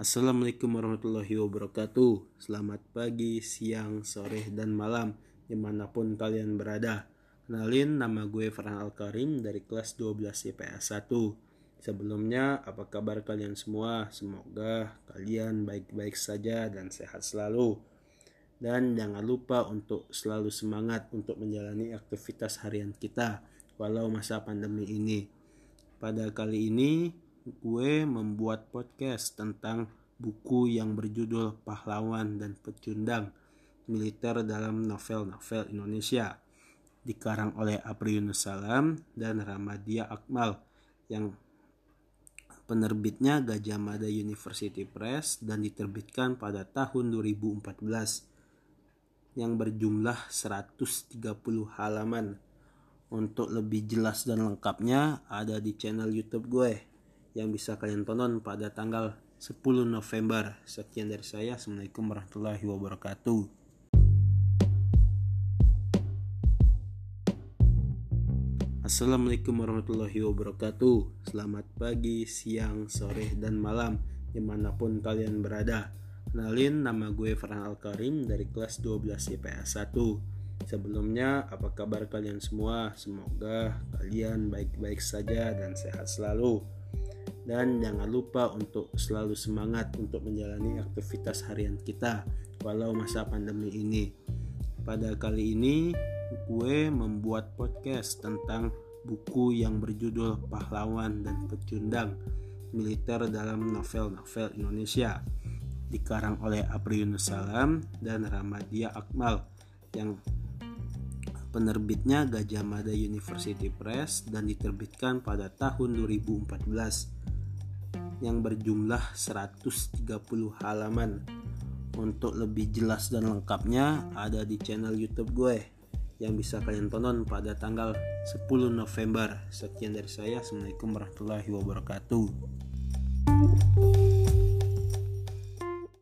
Assalamualaikum warahmatullahi wabarakatuh. Selamat pagi, siang, sore, dan malam Di mana pun kalian berada. Kenalin nama gue Farhan Al-Karim dari kelas 12 IPS 1 Sebelumnya apa kabar kalian semua? Semoga kalian baik-baik saja dan sehat selalu. Dan jangan lupa untuk selalu semangat untuk menjalani aktivitas harian kita Walau masa pandemi ini. Pada kali ini gue membuat podcast tentang buku yang berjudul Pahlawan dan Pecundang Militer dalam Novel-Novel Indonesia dikarang oleh Apri Yunus Salam dan Ramadia Akmal yang penerbitnya Gajah Mada University Press dan diterbitkan pada tahun 2014 yang berjumlah 130 halaman. Untuk lebih jelas dan lengkapnya ada di channel YouTube gue yang bisa kalian tonton pada tanggal 10 November. Sekian dari saya. Assalamualaikum warahmatullahi wabarakatuh. Assalamualaikum warahmatullahi wabarakatuh Selamat pagi, siang, sore, dan malam Di mana pun kalian berada Kenalin nama gue Farhan Al-Karim dari kelas 12 IPS 1 Sebelumnya apa kabar kalian semua Semoga kalian baik-baik saja dan sehat selalu dan jangan lupa untuk selalu semangat untuk menjalani aktivitas harian kita walau masa pandemi ini. Pada kali ini gue membuat podcast tentang buku yang berjudul Pahlawan dan Pecundang Militer dalam Novel-Novel Indonesia dikarang oleh Apri Yunus Salam dan Ramadia Akmal yang penerbitnya Gajah Mada University Press dan diterbitkan pada tahun 2014 yang berjumlah 130 halaman. Untuk lebih jelas dan lengkapnya ada di channel YouTube gue yang bisa kalian tonton pada tanggal 10 November. Sekian dari saya. Assalamualaikum warahmatullahi wabarakatuh.